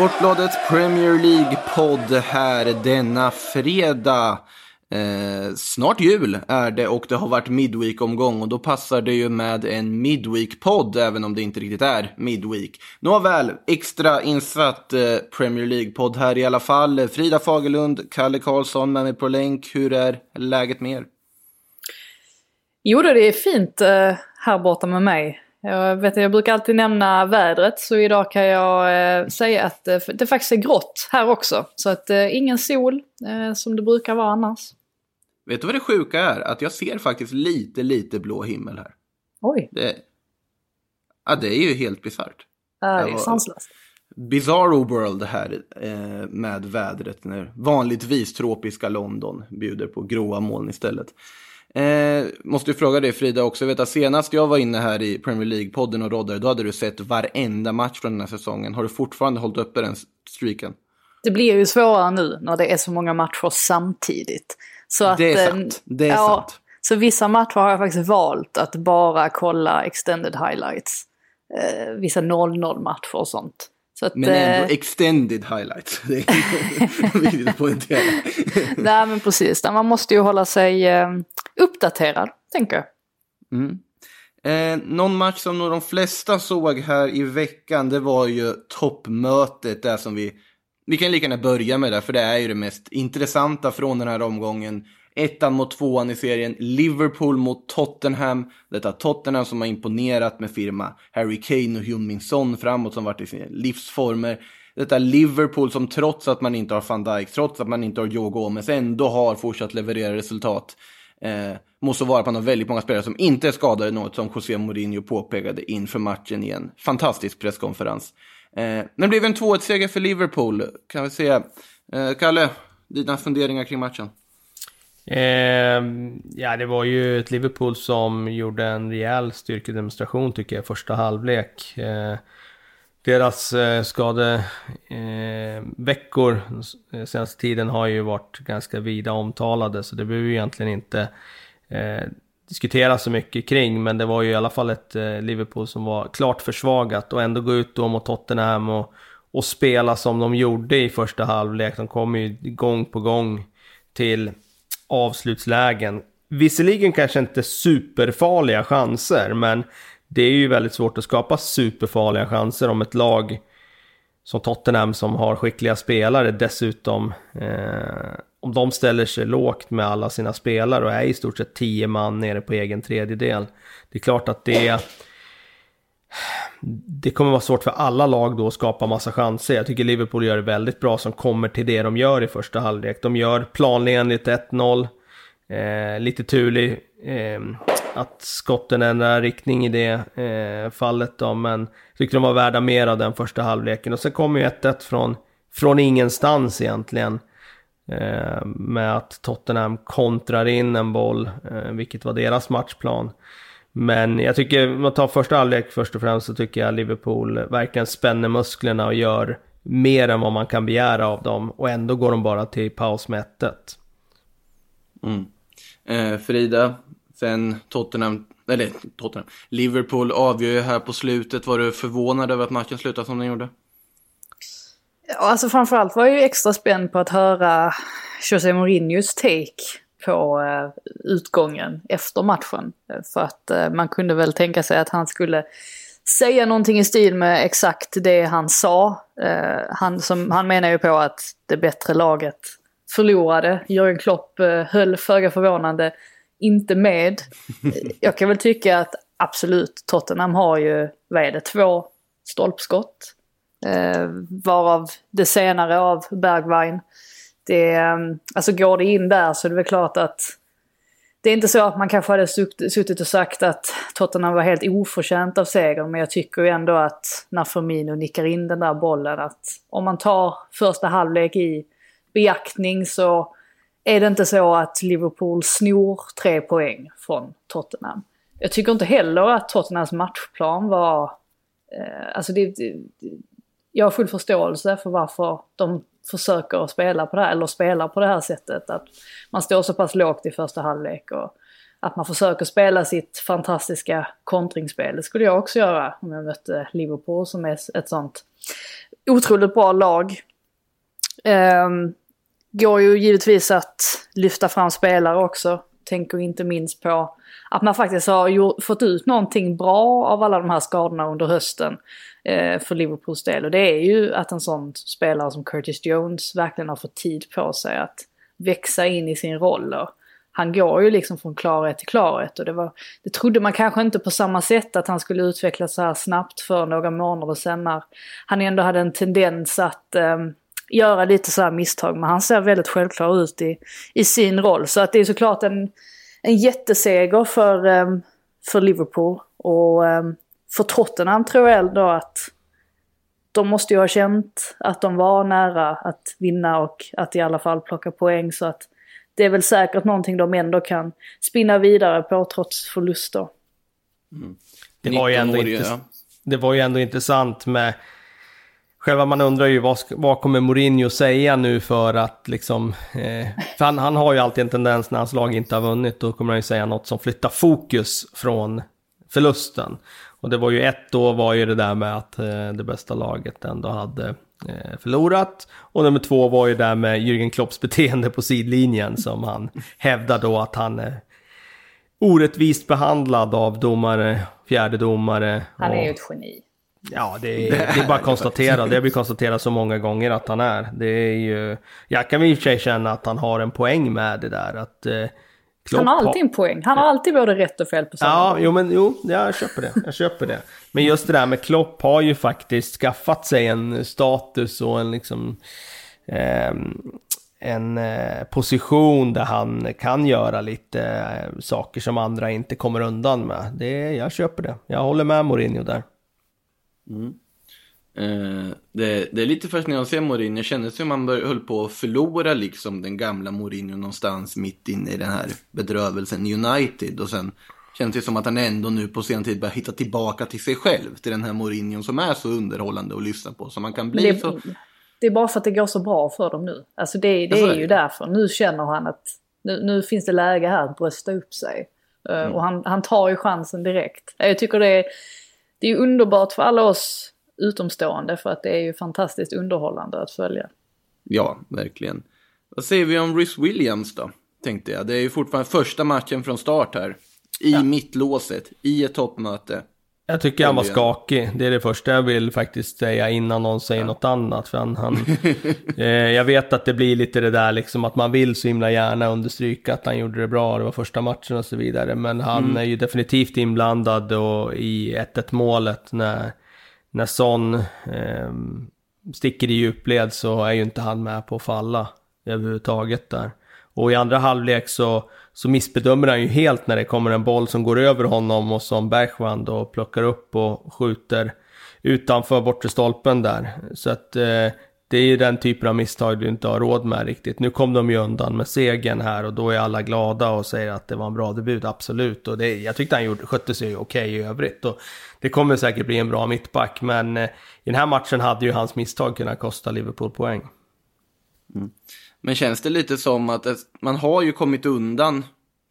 Sportbladets Premier League-podd här denna fredag. Eh, snart jul är det och det har varit Midweek-omgång och då passar det ju med en Midweek-podd även om det inte riktigt är Midweek. Nåväl, extra insatt eh, Premier League-podd här i alla fall. Frida Fagerlund, Kalle Karlsson med mig på länk. Hur är läget med er? Jo då, det är fint eh, här borta med mig. Jag, vet, jag brukar alltid nämna vädret så idag kan jag eh, säga att eh, det faktiskt är grått här också. Så att eh, ingen sol eh, som det brukar vara annars. Vet du vad det sjuka är? Att jag ser faktiskt lite, lite blå himmel här. Oj, Det, ja, det är ju helt bisarrt. det är sanslöst. Bizarro World här eh, med vädret när vanligtvis tropiska London bjuder på gråa moln istället. Eh, måste ju fråga dig Frida också, jag vet att senast jag var inne här i Premier League-podden och roddade, då hade du sett varenda match från den här säsongen. Har du fortfarande hållit uppe den streaken? Det blir ju svårare nu när det är så många matcher samtidigt. Så att, Det är eh, sant, det är ja, sant. Så vissa matcher har jag faktiskt valt att bara kolla extended highlights. Eh, vissa 0-0 matcher och sånt. Att, Men ändå eh, extended highlights. Det är viktigt att poängtera. Nej men precis, man måste ju hålla sig eh, uppdaterad, tänker jag. Eh, någon match som nog de flesta såg här i veckan, det var ju toppmötet där som vi... Vi kan lika gärna börja med det, för det är ju det mest intressanta från den här omgången. Ettan mot tvåan i serien, Liverpool mot Tottenham. Detta Tottenham som har imponerat med firma Harry Kane och Heung-Min Son framåt som varit i sina livsformer. Detta Liverpool som trots att man inte har van Dijk, trots att man inte har Joe Gomez, ändå har fortsatt leverera resultat. Eh, måste vara att man har väldigt många spelare som inte är skadade, något som José Mourinho påpekade inför matchen i en fantastisk presskonferens. Eh, men det blev en 2-1-seger för Liverpool, kan vi säga. Eh, Kalle, dina funderingar kring matchen? Eh, ja, det var ju ett Liverpool som gjorde en rejäl styrkedemonstration tycker jag, första halvlek. Eh, deras eh, skadeveckor ehm, eh, senaste tiden har ju varit ganska vida omtalade, så det behöver vi egentligen inte eh, diskutera så mycket kring. Men det var ju i alla fall ett eh, Liverpool som var klart försvagat och ändå gå ut då mot Tottenham och, och spela som de gjorde i första halvlek. De kom ju gång på gång till avslutslägen. Visserligen kanske inte superfarliga chanser, men det är ju väldigt svårt att skapa superfarliga chanser om ett lag som Tottenham som har skickliga spelare dessutom, eh, om de ställer sig lågt med alla sina spelare och är i stort sett 10 man nere på egen tredjedel. Det är klart att det det kommer vara svårt för alla lag då att skapa massa chanser. Jag tycker Liverpool gör det väldigt bra som kommer till det de gör i första halvlek. De gör planenligt 1-0. Eh, lite turlig eh, att skotten ändrar riktning i det eh, fallet då, men jag tyckte de var värda mer av den första halvleken. Och sen kommer ju 1-1 från, från ingenstans egentligen. Eh, med att Tottenham kontrar in en boll, eh, vilket var deras matchplan. Men jag tycker, om man tar första halvlek först och främst, så tycker jag Liverpool verkligen spänner musklerna och gör mer än vad man kan begära av dem. Och ändå går de bara till paus med 1 Mm. Eh, Frida, sen Tottenham, eller Tottenham, Liverpool avgör ju här på slutet. Var du förvånad över att matchen slutade som den gjorde? Ja, alltså framförallt var jag ju extra spänd på att höra José Mourinhos take på eh, utgången efter matchen. För att eh, man kunde väl tänka sig att han skulle säga någonting i stil med exakt det han sa. Eh, han, som, han menar ju på att det bättre laget förlorade. Jörgen Klopp höll föga förvånande inte med. Jag kan väl tycka att absolut, Tottenham har ju, vad är det, två stolpskott. Eh, varav det senare av Bergwijn. Det, mm, alltså går det in där så är det väl klart att det är inte så att man kanske hade suttit och sagt att Tottenham var helt oförtjänt av segern. Men jag tycker ju ändå att när Firmino nickar in den där bollen att om man tar första halvlek i beaktning så är det inte så att Liverpool snor tre poäng från Tottenham. Jag tycker inte heller att Tottenhams matchplan var... Eh, alltså det, det, jag har full förståelse för varför de försöker spela på det här, eller spelar på det här sättet. Att man står så pass lågt i första halvlek och att man försöker spela sitt fantastiska kontringsspel. Det skulle jag också göra om jag mötte Liverpool som är ett sånt otroligt bra lag. Um, går ju givetvis att lyfta fram spelare också. Tänker inte minst på att man faktiskt har gjort, fått ut någonting bra av alla de här skadorna under hösten Eh, för Liverpools del. Och det är ju att en sån spelare som Curtis Jones verkligen har fått tid på sig att växa in i sin roll. Och han går ju liksom från klarhet till klarhet och det, var, det trodde man kanske inte på samma sätt att han skulle utvecklas så här snabbt för några månader sen när han ändå hade en tendens att um, göra lite så här misstag. Men han ser väldigt självklar ut i, i sin roll. Så att det är såklart en, en jätteseger för, um, för Liverpool. Och um, för Tottenham tror jag ändå att de måste ju ha känt att de var nära att vinna och att i alla fall plocka poäng. Så att det är väl säkert någonting de ändå kan spinna vidare på trots förluster. Mm. Det, var ju ändå inte, det var ju ändå intressant med Själva man undrar ju vad, vad kommer Mourinho säga nu för att liksom... Eh, för han, han, har ju alltid en tendens när hans lag inte har vunnit, då kommer han ju säga något som flyttar fokus från förlusten. Och det var ju ett då var ju det där med att eh, det bästa laget ändå hade eh, förlorat. Och nummer två var ju det där med Jürgen Klopps beteende på sidlinjen som han hävdar då att han är orättvist behandlad av domare, fjärde domare. Han är ju ett geni. Ja, det är, det är bara att konstatera. Det har vi konstaterat så många gånger att han är. Det är ju... Jag kan i och för sig känna att han har en poäng med det där. Att, eh, han har alltid en poäng. Han har alltid både rätt och fel på samma Ja, jo, men jo, jag köper det. Jag köper det. Men just det där med Klopp har ju faktiskt skaffat sig en status och en liksom... Eh, en eh, position där han kan göra lite eh, saker som andra inte kommer undan med. Det, jag köper det. Jag håller med Mourinho där. Mm. Eh, det, det, är lite fascinerande att se Mourinho. Det kändes som man bör, höll på att förlora liksom den gamla Mourinho någonstans mitt inne i den här bedrövelsen United. Och sen känns det som att han ändå nu på sen tid börjar hitta tillbaka till sig själv. Till den här Mourinho som är så underhållande att lyssna på. Så man kan bli det, så... Det är bara för att det går så bra för dem nu. Alltså det, det är ju därför. Nu känner han att nu, nu finns det läge här att brösta upp sig. Eh, mm. Och han, han tar ju chansen direkt. Jag tycker det är det är underbart för alla oss utomstående för att det är ju fantastiskt underhållande att följa. Ja, verkligen. Vad säger vi om Rhys Williams då? Tänkte jag. Det är ju fortfarande första matchen från start här. I ja. mittlåset, i ett toppmöte. Jag tycker han var skakig. Det är det första jag vill faktiskt säga innan någon säger ja. något annat. För han, han eh, jag vet att det blir lite det där liksom att man vill så himla gärna understryka att han gjorde det bra. Det var första matchen och så vidare. Men han mm. är ju definitivt inblandad och i 1-1 målet när, när Son eh, sticker i djupled så är ju inte han med på att falla överhuvudtaget där. Och i andra halvlek så så missbedömer han ju helt när det kommer en boll som går över honom och som Bergman då plockar upp och skjuter utanför bortre stolpen där. Så att eh, det är ju den typen av misstag du inte har råd med riktigt. Nu kom de ju undan med segern här och då är alla glada och säger att det var en bra debut, absolut. Och det, jag tyckte han gjorde, skötte sig okej okay i övrigt. Och det kommer säkert bli en bra mittback, men eh, i den här matchen hade ju hans misstag kunnat kosta Liverpool poäng. Mm. Men känns det lite som att man har ju kommit undan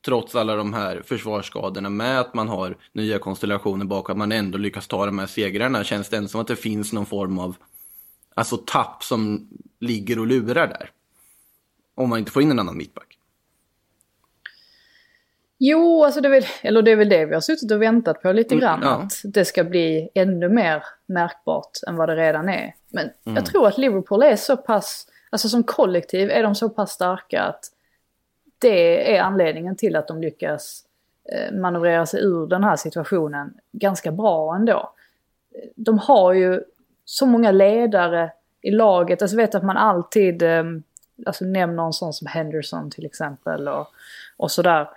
trots alla de här försvarsskadorna med att man har nya konstellationer bakom, att man ändå lyckas ta de här segrarna. Känns det ändå som att det finns någon form av alltså tapp som ligger och lurar där? Om man inte får in en annan mittback. Jo, alltså det är väl, eller det är väl det vi har suttit och väntat på lite mm, grann. Mm, ja. Att det ska bli ännu mer märkbart än vad det redan är. Men mm. jag tror att Liverpool är så pass Alltså som kollektiv är de så pass starka att det är anledningen till att de lyckas eh, manövrera sig ur den här situationen ganska bra ändå. De har ju så många ledare i laget. Alltså vet att man alltid eh, alltså nämner en sån som Henderson till exempel och, och sådär.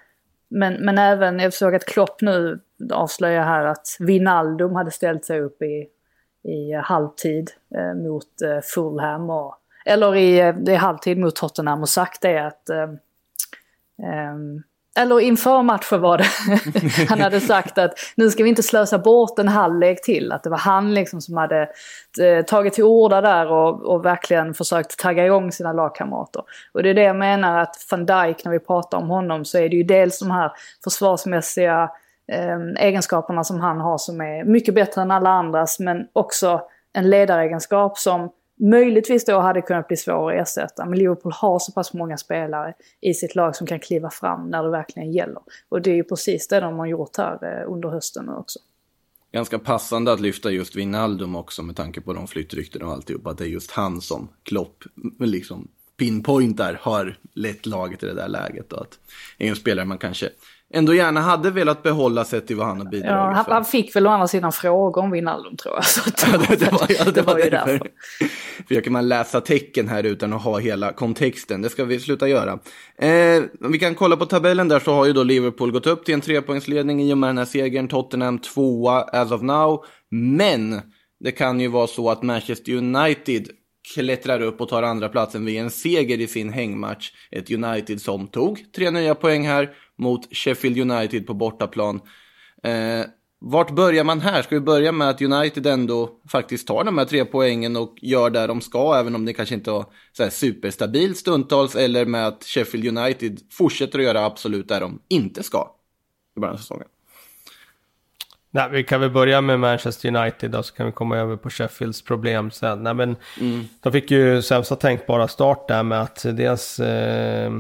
Men, men även, jag såg att Klopp nu avslöjar här att Vinaldum hade ställt sig upp i, i halvtid eh, mot eh, Fulham och eller i, eh, i halvtid mot Tottenham och sagt det att eh, eller inför matchen var det. han hade sagt att nu ska vi inte slösa bort en halvlek till. Att det var han liksom som hade eh, tagit till orda där och, och verkligen försökt tagga igång sina lagkamrater. Och det är det jag menar att van Dijk, när vi pratar om honom, så är det ju dels de här försvarsmässiga eh, egenskaperna som han har som är mycket bättre än alla andras. Men också en ledaregenskap som möjligtvis då hade kunnat bli svår att ersätta. Men Liverpool har så pass många spelare i sitt lag som kan kliva fram när det verkligen gäller. Och det är ju precis det de har gjort här eh, under hösten nu också. Ganska passande att lyfta just Wijnaldum också med tanke på de flyttrykten och alltihop. Att det är just han som Klopp liksom pinpointar har lett laget i det där läget. Och att det är en spelare man kanske ändå gärna hade velat behålla sett till vad han har bidragit ja, han, han fick väl å andra sidan frågor om Wijnaldum tror jag. Så det, var, det, var, ja, det, det var, var ju därför. därför. Försöker man läsa tecken här utan att ha hela kontexten, det ska vi sluta göra. Eh, vi kan kolla på tabellen där så har ju då Liverpool gått upp till en trepoängsledning i och med den här segern. Tottenham tvåa as of now. Men det kan ju vara så att Manchester United klättrar upp och tar andra platsen vid en seger i sin hängmatch. Ett United som tog tre nya poäng här mot Sheffield United på bortaplan. Eh, vart börjar man här? Ska vi börja med att United ändå faktiskt tar de här tre poängen och gör det de ska, även om det kanske inte var så superstabilt stundtals, eller med att Sheffield United fortsätter att göra absolut det de inte ska i början av säsongen? Nej, vi kan väl börja med Manchester United då, så kan vi komma över på Sheffields problem sen. Nej, men mm. De fick ju sämsta tänkbara start där med att dels eh,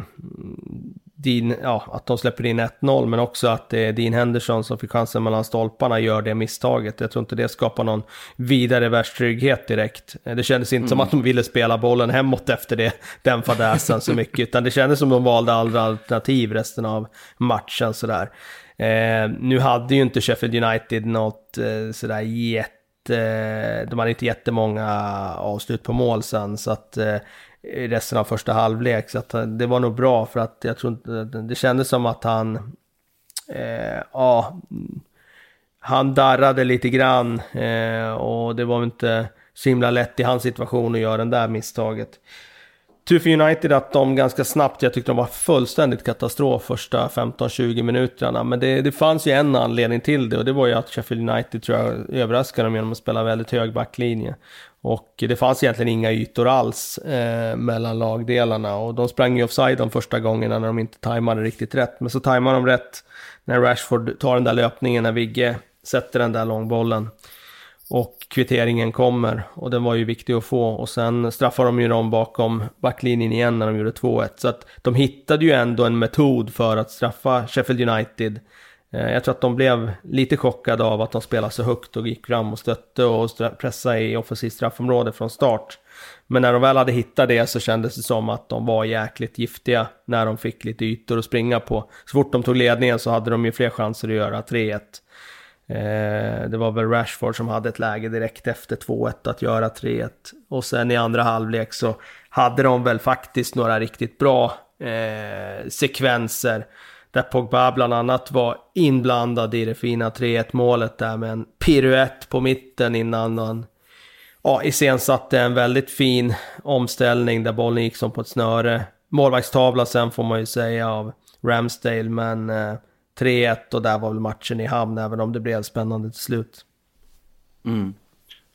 Dean, ja, att de släpper in 1-0, men också att det är Dean Henderson som fick chansen mellan stolparna gör det misstaget. Jag tror inte det skapar någon vidare världstrygghet direkt. Det kändes inte mm. som att de ville spela bollen hemåt efter det, den fadäsen så mycket, utan det kändes som de valde andra alternativ resten av matchen sådär. Eh, nu hade ju inte Sheffield United något eh, sådär jätte, de hade inte jättemånga avslut på mål sen, så att eh, i resten av första halvlek. Så att eh, det var nog bra för att jag tror inte, det kändes som att han, eh, ja, han darrade lite grann eh, och det var inte så himla lätt i hans situation att göra det där misstaget. Tur för United att de ganska snabbt, jag tyckte de var fullständigt katastrof första 15-20 minuterna. Men det, det fanns ju en anledning till det och det var ju att Sheffield United tror jag överraskade dem genom att spela väldigt hög backlinje. Och det fanns egentligen inga ytor alls eh, mellan lagdelarna och de sprang ju offside de första gångerna när de inte tajmade riktigt rätt. Men så tajmar de rätt när Rashford tar den där löpningen när Vigge sätter den där långbollen. Och kvitteringen kommer och den var ju viktig att få och sen straffar de ju dem bakom backlinjen igen när de gjorde 2-1. Så att de hittade ju ändå en metod för att straffa Sheffield United Eh, Eh, jag tror att de blev lite chockade av att de spelade så högt och gick fram och stötte och pressade i offensivt straffområde från start. Men när de väl hade hittat det så kändes det som att de var jäkligt giftiga när de fick lite ytor att springa på. Så fort de tog ledningen så hade de ju fler chanser att göra 3-1. Eh, det var väl Rashford som hade ett läge direkt efter 2-1 att göra 3-1. Och sen i andra halvlek så hade de väl faktiskt några riktigt bra eh, sekvenser där Pogba bland annat var inblandad i det fina 3-1 målet där med en piruett på mitten innan han ja, iscensatte en väldigt fin omställning där bollen gick som på ett snöre. Målvaktstavla sen får man ju säga av Ramsdale men eh, 3-1 och där var väl matchen i hamn även om det blev spännande till slut. Mm.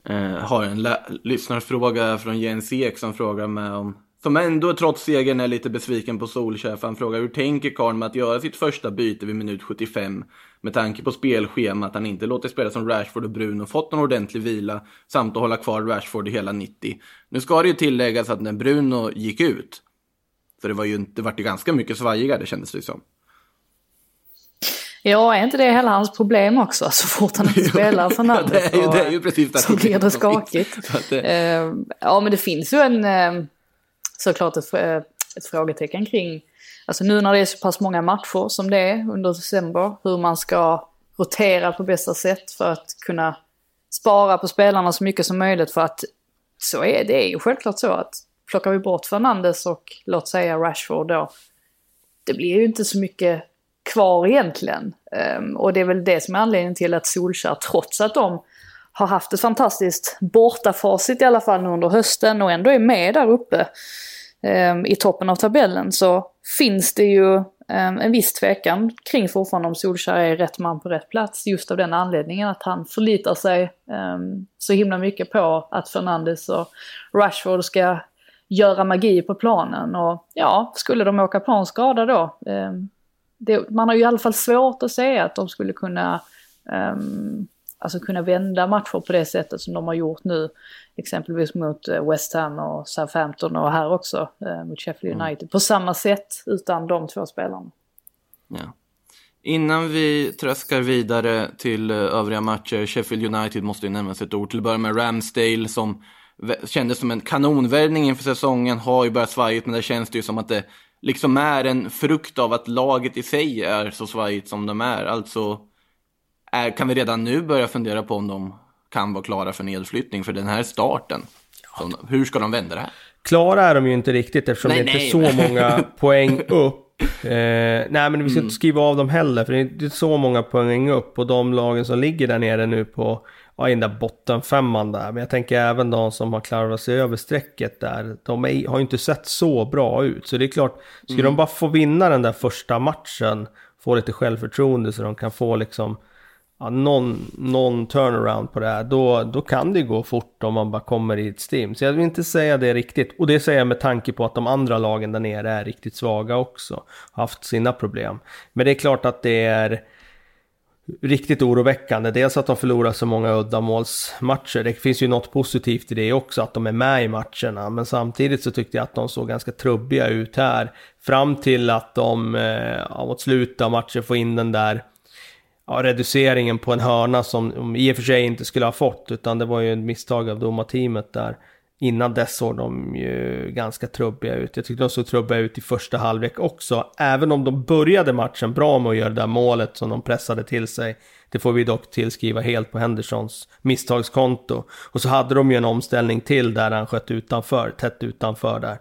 Eh, har en lyssnarfråga från Jens Ek som frågar mig om som ändå trots segern är lite besviken på Solskjaer. Han frågar hur tänker Karl med att göra sitt första byte vid minut 75? Med tanke på spelschema att han inte låter spela som Rashford och Bruno fått någon ordentlig vila samt att hålla kvar Rashford i hela 90. Nu ska det ju tilläggas att när Bruno gick ut, för det var ju det vart ju ganska mycket svajigare kändes det som. Ja, är inte det hela hans problem också? Så fort han inte spelar Fernandes ja, det är ju, precis det så blir det skakigt. Det... Eh, ja, men det finns ju en eh, såklart ett, ett frågetecken kring, alltså nu när det är så pass många matcher som det är under december, hur man ska rotera på bästa sätt för att kunna spara på spelarna så mycket som möjligt för att så är det är ju självklart så att plockar vi bort Fernandes och låt säga Rashford då, det blir ju inte så mycket kvar egentligen. Um, och det är väl det som är anledningen till att Solskjaer, trots att de har haft ett fantastiskt bortafacit i alla fall nu under hösten och ändå är med där uppe eh, i toppen av tabellen så finns det ju eh, en viss tvekan kring fortfarande om Solskjaer är rätt man på rätt plats. Just av den anledningen att han förlitar sig eh, så himla mycket på att Fernandes och Rashford ska göra magi på planen. Och ja, skulle de åka planskada då? Ehm, det, man har ju i alla fall svårt att säga att de skulle kunna um, alltså kunna vända matcher på det sättet som de har gjort nu. Exempelvis mot eh, West Ham och Southampton och här också eh, mot Sheffield mm. United. Mm. På samma sätt utan de två spelarna. Ja. Innan vi tröskar vidare till eh, övriga matcher, Sheffield United måste ju nämnas ett ord. Till att börja med Ramsdale som kändes som en kanonvärvning inför säsongen, har ju börjat svajigt, men det känns det ju som att det liksom är en frukt av att laget i sig är så svajigt som de är. Alltså är, kan vi redan nu börja fundera på om de kan vara klara för nedflyttning för den här starten? Ja. hur ska de vända det här? Klara är de ju inte riktigt eftersom nej, det inte är så många poäng upp. Eh, nej men vi ska mm. inte skriva av dem heller för det är inte så många poäng upp och de lagen som ligger där nere nu på ja, i den där bottenfemman där. Men jag tänker även de som har klarat sig över strecket där. De är, har ju inte sett så bra ut. Så det är klart, skulle mm. de bara få vinna den där första matchen, få lite självförtroende så de kan få liksom ja, någon, någon turnaround på det här, då, då kan det gå fort om man bara kommer i ett stim. Så jag vill inte säga det riktigt. Och det säger jag med tanke på att de andra lagen där nere är riktigt svaga också. Har haft sina problem. Men det är klart att det är riktigt oroväckande. Dels att de förlorar så många uddamålsmatcher. Det finns ju något positivt i det också, att de är med i matcherna. Men samtidigt så tyckte jag att de såg ganska trubbiga ut här. Fram till att de eh, mot slutet av matchen får in den där ja, reduceringen på en hörna som de i och för sig inte skulle ha fått, utan det var ju ett misstag av domarteamet där. Innan dess såg de ju ganska trubbiga ut. Jag tyckte de såg trubbiga ut i första halvlek också. Även om de började matchen bra med att göra det där målet som de pressade till sig. Det får vi dock tillskriva helt på Hendersons misstagskonto. Och så hade de ju en omställning till där han sköt utanför, tätt utanför där.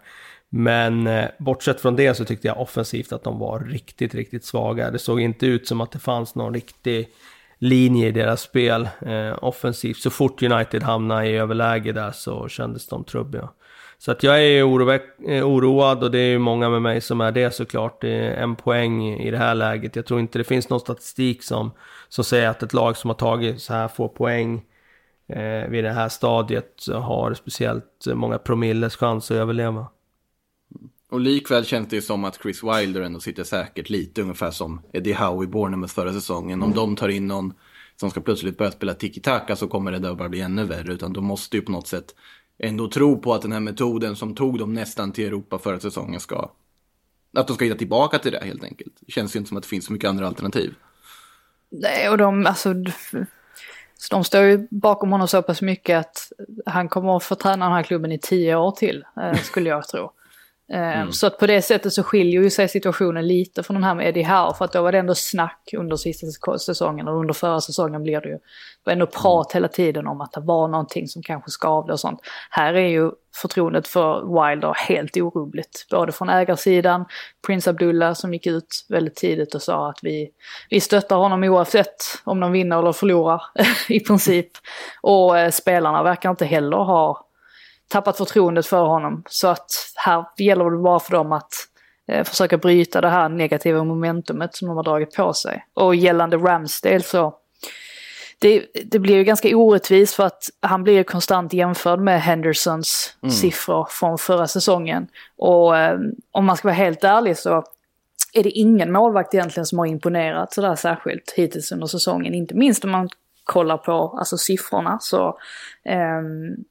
Men eh, bortsett från det så tyckte jag offensivt att de var riktigt, riktigt svaga. Det såg inte ut som att det fanns någon riktig linje i deras spel eh, offensivt. Så fort United hamnade i överläge där så kändes de trubbiga. Så att jag är eh, oroad och det är ju många med mig som är det såklart. Det är en poäng i det här läget. Jag tror inte det finns någon statistik som, som säger att ett lag som har tagit så här få poäng eh, vid det här stadiet har speciellt många promilles chans att överleva. Och likväl känns det ju som att Chris Wilder ändå sitter säkert lite ungefär som Eddie Howe i Bournemouth förra säsongen. Om de tar in någon som ska plötsligt börja spela tiki-taka så kommer det där bara bli ännu värre. Utan de måste ju på något sätt ändå tro på att den här metoden som tog dem nästan till Europa förra säsongen ska... Att de ska hitta tillbaka till det helt enkelt. Det känns ju inte som att det finns så mycket andra alternativ. Nej, och de, alltså... Så de står ju bakom honom så pass mycket att han kommer att få träna den här klubben i tio år till, eh, skulle jag tro. Ehm, mm. Så att på det sättet så skiljer ju sig situationen lite från den här med Eddie Howe. För att då var det ändå snack under sista säsongen och under förra säsongen blir det ju. Det var ändå prat hela tiden om att det var någonting som kanske skavde och sånt. Här är ju förtroendet för Wilder helt orubbligt. Både från ägarsidan, Prince Abdullah som gick ut väldigt tidigt och sa att vi, vi stöttar honom oavsett om de vinner eller förlorar i princip. Och eh, spelarna verkar inte heller ha tappat förtroendet för honom. Så att här gäller det bara för dem att eh, försöka bryta det här negativa momentumet som de har dragit på sig. Och gällande Ramsdale så det, det blir ju ganska orättvist för att han blir ju konstant jämförd med Hendersons mm. siffror från förra säsongen. Och eh, om man ska vara helt ärlig så är det ingen målvakt egentligen som har imponerat sådär särskilt hittills under säsongen. Inte minst om man kollar på alltså siffrorna så, eh,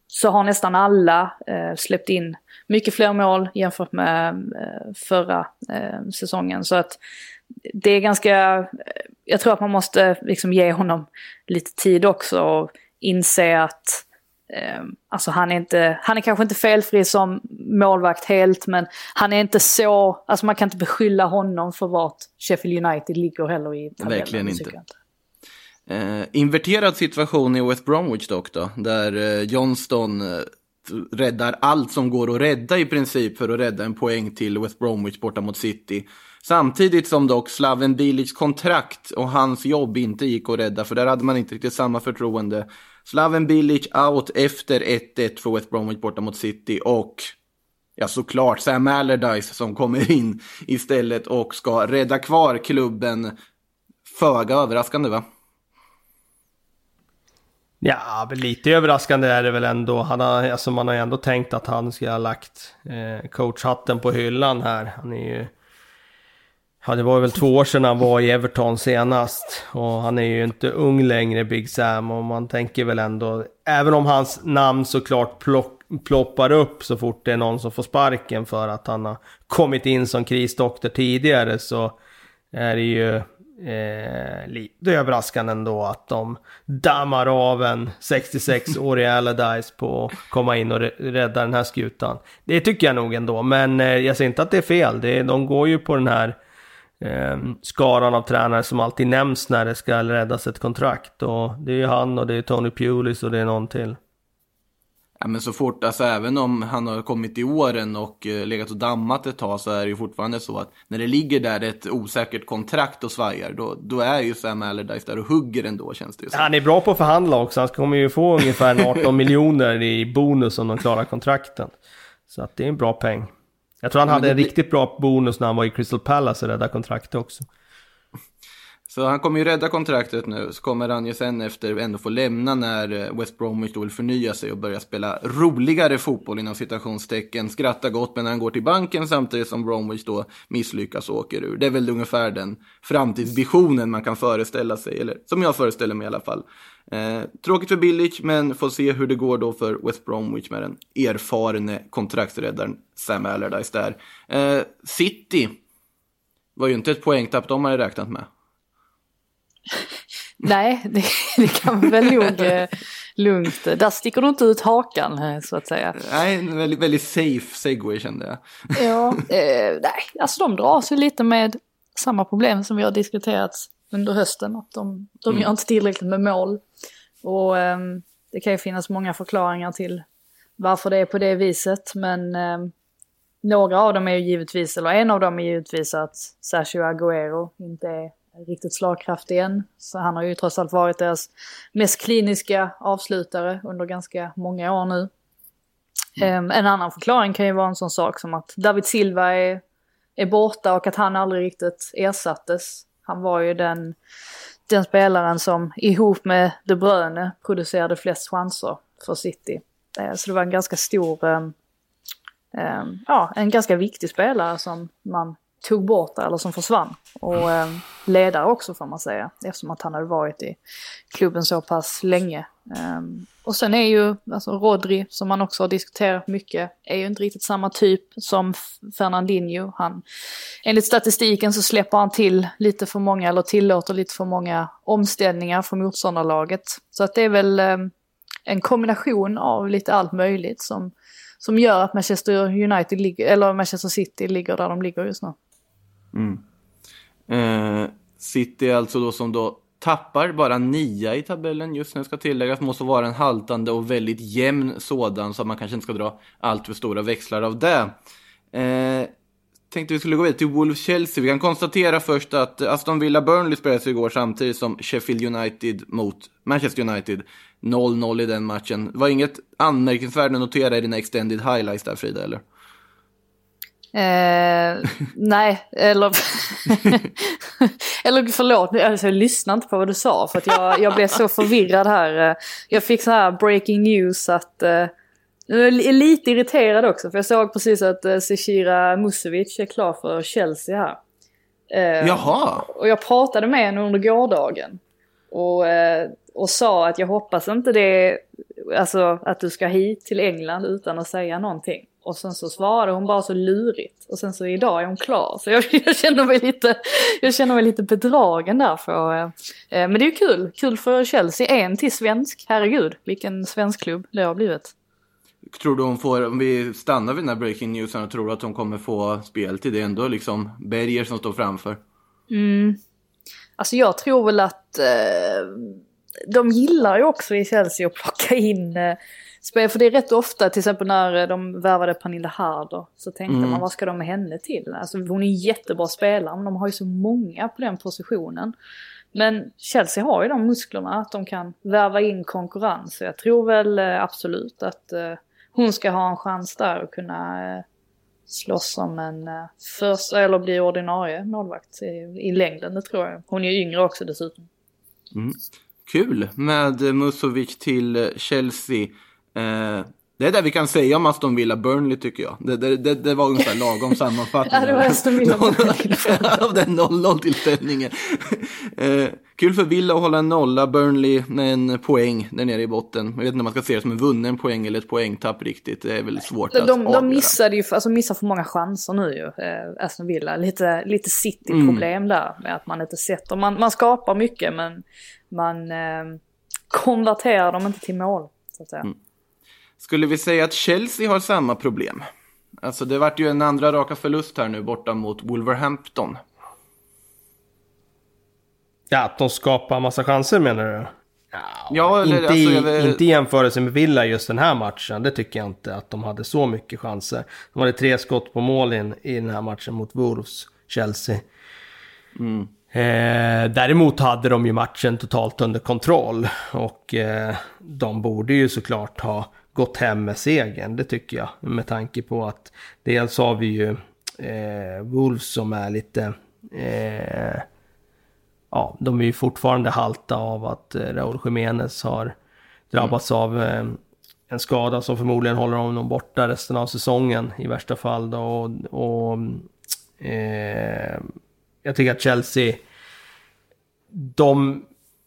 så har nästan alla eh, släppt in mycket fler mål jämfört med eh, förra eh, säsongen. Så att det är ganska, jag tror att man måste liksom ge honom lite tid också och inse att eh, alltså han är, inte, han är kanske inte felfri som målvakt helt men han är inte så, alltså man kan inte beskylla honom för vart Sheffield United ligger heller i tabellen. Verkligen inte. Eh, inverterad situation i West Bromwich dock då, där eh, Johnston eh, räddar allt som går att rädda i princip för att rädda en poäng till West Bromwich borta mot City. Samtidigt som dock Slaven Bilics kontrakt och hans jobb inte gick att rädda, för där hade man inte riktigt samma förtroende. Slaven Bilic out efter 1-1 för West Bromwich borta mot City och ja såklart Sam Allardyce som kommer in istället och ska rädda kvar klubben. Föga överraskande va? Ja, lite överraskande är det väl ändå. Han har, alltså man har ju ändå tänkt att han ska ha lagt eh, coachhatten på hyllan här. Han är ju... Ja, det var väl två år sedan han var i Everton senast. Och han är ju inte ung längre, Big Sam. Och man tänker väl ändå, även om hans namn såklart plock, ploppar upp så fort det är någon som får sparken för att han har kommit in som krisdoktor tidigare så är det ju Eh, lite överraskande ändå att de dammar av en 66-årig Allardyce på att komma in och rädda den här skutan. Det tycker jag nog ändå, men eh, jag säger inte att det är fel. Det, de går ju på den här eh, skaran av tränare som alltid nämns när det ska räddas ett kontrakt. Och det är ju han och det är Tony Pulis och det är någon till. Ja, men så fort, alltså även om han har kommit i åren och uh, legat och dammat ett tag så är det ju fortfarande så att när det ligger där ett osäkert kontrakt och svajar, då, då är ju Sam Allardyce där och hugger ändå känns det ju som. Han är bra på att förhandla också, han kommer ju få ungefär 18 miljoner i bonus om de klarar kontrakten. Så att det är en bra peng. Jag tror han hade en riktigt bra bonus när han var i Crystal Palace och räddade kontraktet också. Så han kommer ju rädda kontraktet nu, så kommer han ju sen efter ändå få lämna när eh, West Bromwich då vill förnya sig och börja spela roligare fotboll inom citationstecken. Skratta gott men när han går till banken samtidigt som Bromwich då misslyckas och åker ur. Det är väl ungefär den framtidsvisionen man kan föreställa sig, eller som jag föreställer mig i alla fall. Eh, tråkigt för Billich, men får se hur det går då för West Bromwich med den erfarne kontraktsräddaren Sam Allardyce där. Eh, City var ju inte ett poängtapp de hade räknat med. Nej, det, det, kan man väl nog eh, lugnt. Där sticker du inte ut hakan eh, så att säga. Nej, en väldigt, väldigt safe segway kände jag. ja, eh, nej, alltså de dras ju lite med samma problem som vi har diskuterat under hösten. Att de, de mm. gör inte tillräckligt med mål. Och eh, det kan ju finnas många förklaringar till varför det är på det viset. Men eh, några av dem är ju givetvis, eller en av dem är givetvis att Sergio Agüero inte är riktigt slagkraftig än. Så han har ju trots allt varit deras mest kliniska avslutare under ganska många år nu. Mm. en annan förklaring kan ju vara en sån sak som att David Silva är, är borta och att han aldrig riktigt ersattes. Han var ju den, den spelaren som ihop med De Bruyne producerade flest chanser för City. Eh, så det var en ganska stor, um, ja en ganska viktig spelare som man tog bort det, eller som försvann. Och eh, ledare också får man säga, eftersom att han hade varit i klubben så pass länge. Um, och sen är ju, alltså Rodri, som man också har diskuterat mycket, är ju inte riktigt samma typ som Fernandinho. Han, enligt statistiken så släpper han till lite för många, eller tillåter lite för många omställningar för motståndarlaget. Så att det är väl um, en kombination av lite allt möjligt som, som gör att Manchester United, ligger, eller Manchester City ligger där de ligger just nu. Mm. Eh, City alltså då som då tappar bara nia i tabellen just nu ska tilläggas. Måste vara en haltande och väldigt jämn sådan så att man kanske inte ska dra allt för stora växlar av det. Eh, tänkte vi skulle gå vidare till Wolves-Chelsea. Vi kan konstatera först att Aston Villa-Burnley spelades igår samtidigt som Sheffield United mot Manchester United. 0-0 i den matchen. Det var inget anmärkningsvärt att notera i dina extended highlights där Frida, eller? Eh, nej, eller... eller förlåt, alltså, jag lyssnade inte på vad du sa för att jag, jag blev så förvirrad här. Jag fick så här breaking news att... Eh, jag är lite irriterad också för jag såg precis att eh, Zecira Musovic är klar för Chelsea här. Eh, Jaha! Och jag pratade med henne under gårdagen. Och, eh, och sa att jag hoppas inte det, alltså att du ska hit till England utan att säga någonting. Och sen så svarade hon bara så lurigt. Och sen så idag är hon klar. Så jag, jag känner, mig lite, jag känner mig lite bedragen där. För, eh, men det är ju kul. Kul för Chelsea. En till svensk. Herregud, vilken svensk klubb det har blivit. Tror du hon får, om vi stannar vid den här breaking newsen, tror du att hon kommer få speltid? Det är ändå liksom Berger som står framför. Mm. Alltså jag tror väl att eh, de gillar ju också i Chelsea att plocka in eh, för det är rätt ofta, till exempel när de värvade Pernilla Harder, så tänkte mm. man vad ska de med henne till? Alltså hon är en jättebra spelare, men de har ju så många på den positionen. Men Chelsea har ju de musklerna att de kan värva in konkurrens. Så jag tror väl eh, absolut att uh, hon ska ha en chans där och kunna slåss om en första eller bli ordinarie målvakt i, i längden, det tror jag. Hon är yngre också dessutom. Mm. Kul med Musovic till Chelsea. Eh, det är det vi kan säga om Aston Villa Burnley tycker jag. Det, det, det, det var ungefär lagom sammanfattning. ja, det var Aston Villa Av den 0-0 tillställningen. eh, kul för Villa att hålla en nolla, Burnley med en poäng där nere i botten. Jag vet inte om man ska se det som en vunnen poäng eller ett poängtapp riktigt. Det är väl svårt de, att de, avgöra. de missade ju, alltså missar för många chanser nu ju, eh, Aston Villa. Lite, lite City-problem mm. där med att man inte sätter, man, man skapar mycket men man eh, konverterar dem inte till mål. Så att säga. Mm. Skulle vi säga att Chelsea har samma problem? Alltså det vart ju en andra raka förlust här nu borta mot Wolverhampton. Ja, att de skapar massa chanser menar du? Ja, ja eller, inte, alltså, vill... inte i jämförelse med Villa just den här matchen. Det tycker jag inte att de hade så mycket chanser. De hade tre skott på mål in, i den här matchen mot Wolves, Chelsea. Mm. Eh, däremot hade de ju matchen totalt under kontroll. Och eh, de borde ju såklart ha gått hem med segern, det tycker jag. Med tanke på att dels har vi ju eh, Wolves som är lite... Eh, ja, de är ju fortfarande halta av att eh, Raúl Jiménez har drabbats mm. av eh, en skada som förmodligen håller honom borta resten av säsongen i värsta fall. Då, och, och eh, jag tycker att Chelsea, de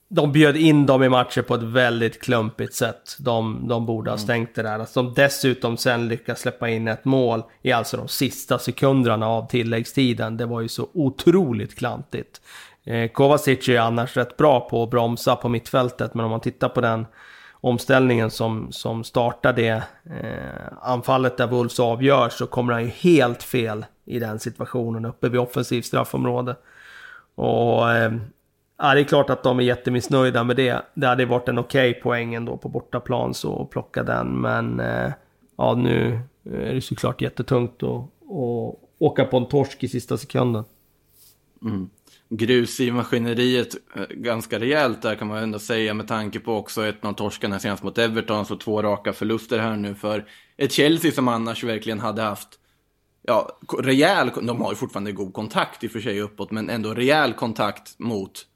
de bjöd in dem i matcher på ett väldigt klumpigt sätt. De, de borde ha mm. stängt det där. Alltså de dessutom sen lyckas släppa in ett mål i alltså de sista sekunderna av tilläggstiden. Det var ju så otroligt klantigt. Eh, Kovacic är annars rätt bra på att bromsa på mittfältet, men om man tittar på den omställningen som, som startar det eh, anfallet där Wolves avgör så kommer han ju helt fel i den situationen uppe vid offensiv straffområde. Och eh, Ja, det är klart att de är jättemissnöjda med det. Det hade varit en okej okay poäng ändå på bortaplan så att plocka den. Men eh, ja, nu är det såklart jättetungt att, att åka på en torsk i sista sekunden. Mm. Grus i maskineriet eh, ganska rejält där kan man ändå säga med tanke på också ett av torskarna senast mot Everton. Så två raka förluster här nu för ett Chelsea som annars verkligen hade haft ja, rejäl, de har ju fortfarande god kontakt i och för sig uppåt, men ändå rejäl kontakt mot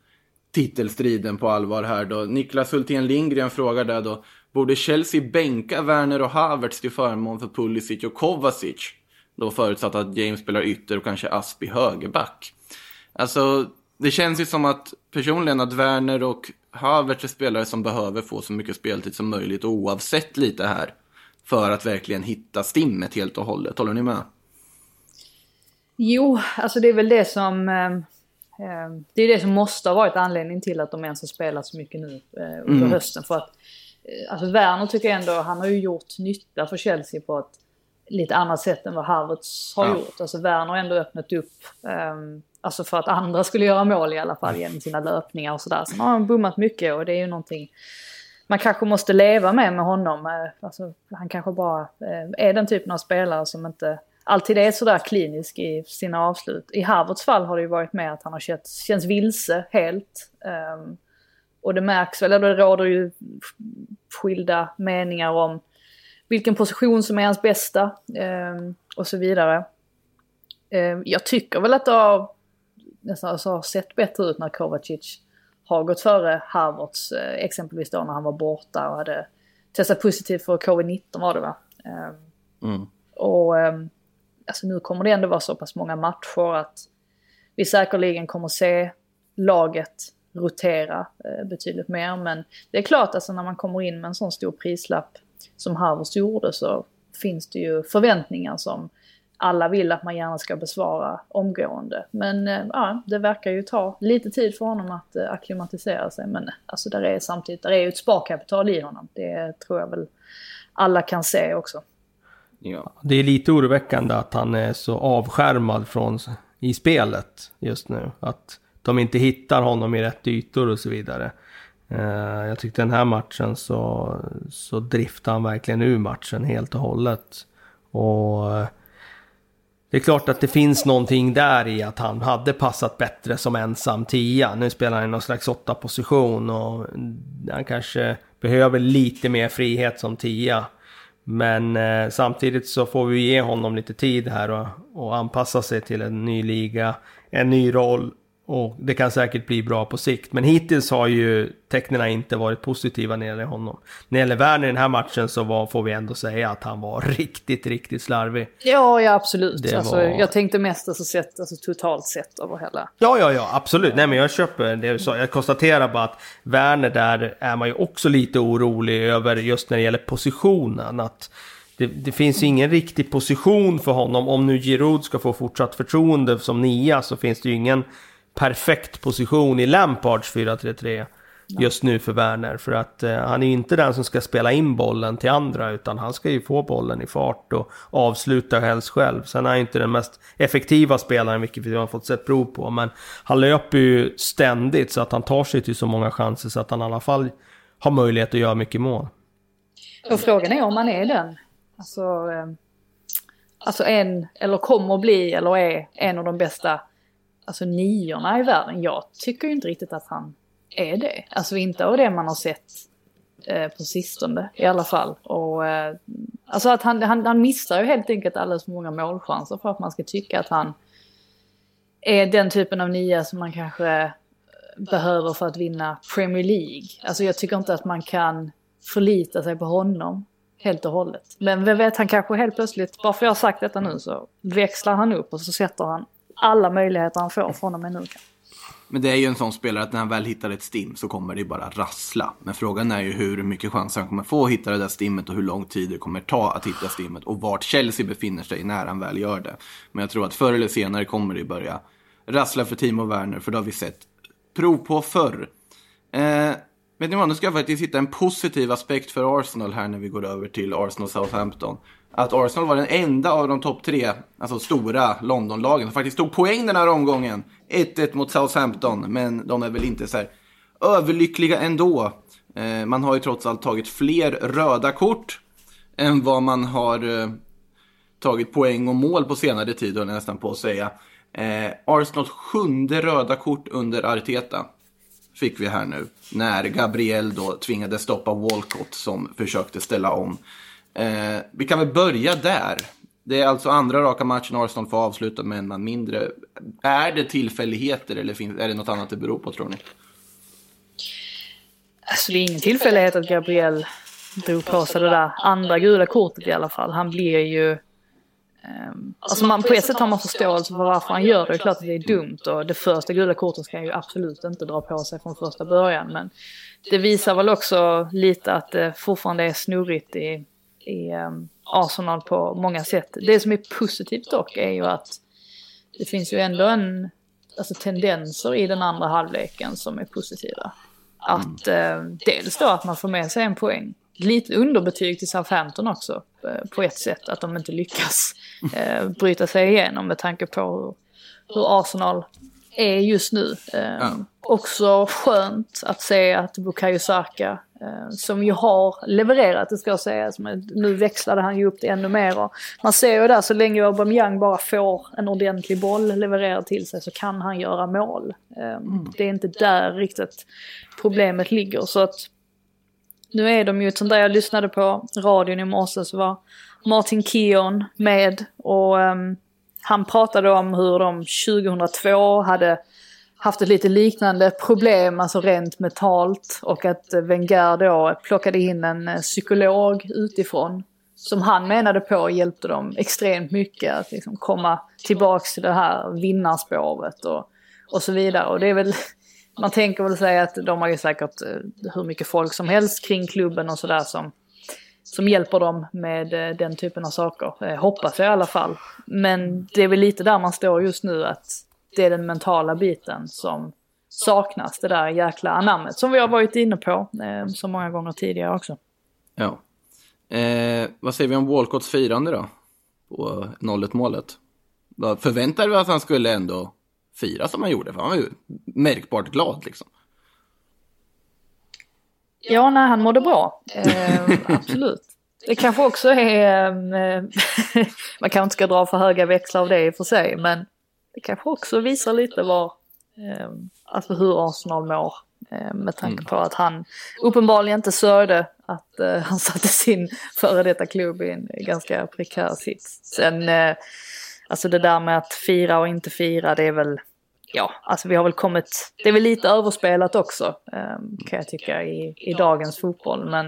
titelstriden på allvar här då. Niklas Hultén Lindgren frågar där då. Borde Chelsea bänka Werner och Havertz till förmån för Pulisic och Kovacic? Då förutsatt att James spelar ytter och kanske Aspi högerback. Alltså, det känns ju som att personligen att Werner och Havertz är spelare som behöver få så mycket speltid som möjligt oavsett lite här. För att verkligen hitta stimmet helt och hållet. Håller ni med? Jo, alltså det är väl det som eh, det är det som måste ha varit anledningen till att de ens har spelat så mycket nu eh, under mm. hösten. För att, eh, alltså Werner tycker jag ändå, han har ju gjort nytta för Chelsea på ett lite annat sätt än vad Havertz har ja. gjort. Alltså Werner har ändå öppnat upp, um, alltså för att andra skulle göra mål i alla fall genom sina löpningar och sådär. Sen har han bommat mycket och det är ju någonting man kanske måste leva med med honom. Eh, alltså, han kanske bara är den typen av spelare som inte alltid är sådär klinisk i sina avslut. I Harvards fall har det ju varit med att han har känt, känts vilse helt. Um, och det märks väl, eller det råder ju skilda meningar om vilken position som är hans bästa um, och så vidare. Um, jag tycker väl att det har, nästan alltså, har sett bättre ut när Kovacic har gått före Harvards, uh, exempelvis då när han var borta och hade testat positivt för covid-19 var det va? Mm. Och alltså nu kommer det ändå vara så pass många matcher att vi säkerligen kommer se laget rotera eh, betydligt mer. Men det är klart, alltså när man kommer in med en sån stor prislapp som Harvers gjorde så finns det ju förväntningar som alla vill att man gärna ska besvara omgående. Men eh, ja, det verkar ju ta lite tid för honom att eh, akklimatisera sig. Men eh, alltså där är samtidigt, där är ju ett sparkapital i honom. Det tror jag väl alla kan se också. Ja. Det är lite oroväckande att han är så avskärmad från, i spelet just nu. Att de inte hittar honom i rätt ytor och så vidare. Eh, jag tyckte den här matchen så, så driftade han verkligen ur matchen helt och hållet. Och eh, det är klart att det finns någonting där i att han hade passat bättre som ensam tia. Nu spelar han i någon slags åtta position och han kanske behöver lite mer frihet som tia. Men eh, samtidigt så får vi ge honom lite tid här och, och anpassa sig till en ny liga, en ny roll och det kan säkert bli bra på sikt. Men hittills har ju tecknen inte varit positiva när det gäller honom. När det gäller Werner i den här matchen så var, får vi ändå säga att han var riktigt, riktigt slarvig. Ja, ja absolut. Alltså, var... Jag tänkte mest alltså, sett, alltså, totalt sett över hela. Ja, ja, ja, absolut. Nej, men jag köper det du sa. Jag konstaterar bara att Werner där är man ju också lite orolig över just när det gäller positionen. Att det, det, finns ju ingen riktig position för honom. Om nu Giroud ska få fortsatt förtroende som nia så finns det ju ingen perfekt position i Lampards 4-3-3 just nu för Werner. För att eh, han är ju inte den som ska spela in bollen till andra utan han ska ju få bollen i fart och avsluta helst själv. Sen är han inte den mest effektiva spelaren vilket vi har fått sett prov på. Men han löper ju ständigt så att han tar sig till så många chanser så att han i alla fall har möjlighet att göra mycket mål. Och frågan är om han är den. Alltså, eh, alltså en, eller kommer bli, eller är en av de bästa alltså niorna i världen. Jag tycker ju inte riktigt att han är det. Alltså inte av det man har sett eh, på sistone i alla fall. Och, eh, alltså att han, han, han missar ju helt enkelt alldeles för många målchanser för att man ska tycka att han är den typen av nia som man kanske eh, behöver för att vinna Premier League. Alltså jag tycker inte att man kan förlita sig på honom helt och hållet. Men vem vet, han kanske helt plötsligt, bara för jag har sagt detta nu så växlar han upp och så sätter han alla möjligheter han får från och med nu. Men det är ju en sån spelare att när han väl hittar ett stim så kommer det bara rassla. Men frågan är ju hur mycket chans han kommer få att hitta det där stimmet och hur lång tid det kommer ta att hitta stimmet och vart Chelsea befinner sig när han väl gör det. Men jag tror att förr eller senare kommer det börja rassla för Timo Werner, för det har vi sett prov på förr. Eh, vet ni vad, nu ska jag faktiskt hitta en positiv aspekt för Arsenal här när vi går över till Arsenal Southampton att Arsenal var den enda av de topp tre, alltså stora Londonlagen, som faktiskt tog poäng den här omgången. 1-1 mot Southampton, men de är väl inte så här överlyckliga ändå. Eh, man har ju trots allt tagit fler röda kort än vad man har eh, tagit poäng och mål på senare tid, höll jag nästan på att säga. Eh, Arsenals sjunde röda kort under Arteta fick vi här nu. När Gabriel då tvingade stoppa Walcott som försökte ställa om. Eh, vi kan väl börja där. Det är alltså andra raka matchen Arsenal får avsluta med en man mindre. Är det tillfälligheter eller finns, är det något annat det beror på tror ni? Alltså det är ingen tillfällighet att Gabriel drog på sig det där andra gula kortet i alla fall. Han blir ju... Um, alltså man, på ett sätt har man förståelse för varför han gör det. Det är klart att det är dumt och det första gula kortet ska han ju absolut inte dra på sig från första början. Men det visar väl också lite att det fortfarande är snurrigt i i um, Arsenal på många sätt. Det som är positivt dock är ju att det finns ju ändå en, alltså tendenser i den andra halvleken som är positiva. Att eh, dels då att man får med sig en poäng. Lite underbetyg till Southampton också eh, på ett sätt. Att de inte lyckas eh, bryta sig igenom med tanke på hur, hur Arsenal är just nu. Eh, ja. Också skönt att se att Bukayo Saka som ju har levererat, det ska sägas, men nu växlade han ju upp det ännu mer. Och man ser ju där, så länge Aubameyang bara får en ordentlig boll levererad till sig så kan han göra mål. Eh, mm. Det är inte där riktigt problemet ligger. Så att nu är de ju, som där jag lyssnade på radion i morse så var Martin Keon med och um, han pratade om hur de 2002 hade haft ett lite liknande problem, alltså rent mentalt. Och att Wenger då plockade in en eh, psykolog utifrån. Som han menade på hjälpte dem extremt mycket att liksom komma tillbaks till det här vinnarspåret och, och så vidare. Och det är väl, man tänker väl säga att de har ju säkert eh, hur mycket folk som helst kring klubben och sådär som, som hjälper dem med eh, den typen av saker. hoppas jag i alla fall. Men det är väl lite där man står just nu att det är den mentala biten som saknas, det där jäkla anammet som vi har varit inne på eh, så många gånger tidigare också. Ja. Eh, vad säger vi om Walcotts firande då? På 0-1 målet. Förväntade vi att han skulle ändå fira som han gjorde? För han var ju märkbart glad liksom. Ja, nej, han mådde bra. Eh, absolut. Det kanske också är, eh, man kanske inte ska dra för höga växlar av det i och för sig, men det kanske också visar lite var, eh, alltså hur Arsenal mår. Eh, med tanke mm. på att han uppenbarligen inte sörjde att uh, han satte sin före detta klubb i en ganska prekär sits. Sen, uh, alltså det där med att fira och inte fira, det är väl, ja, alltså vi har väl kommit, det är väl lite överspelat också, um, kan jag tycka, i, i dagens fotboll. Men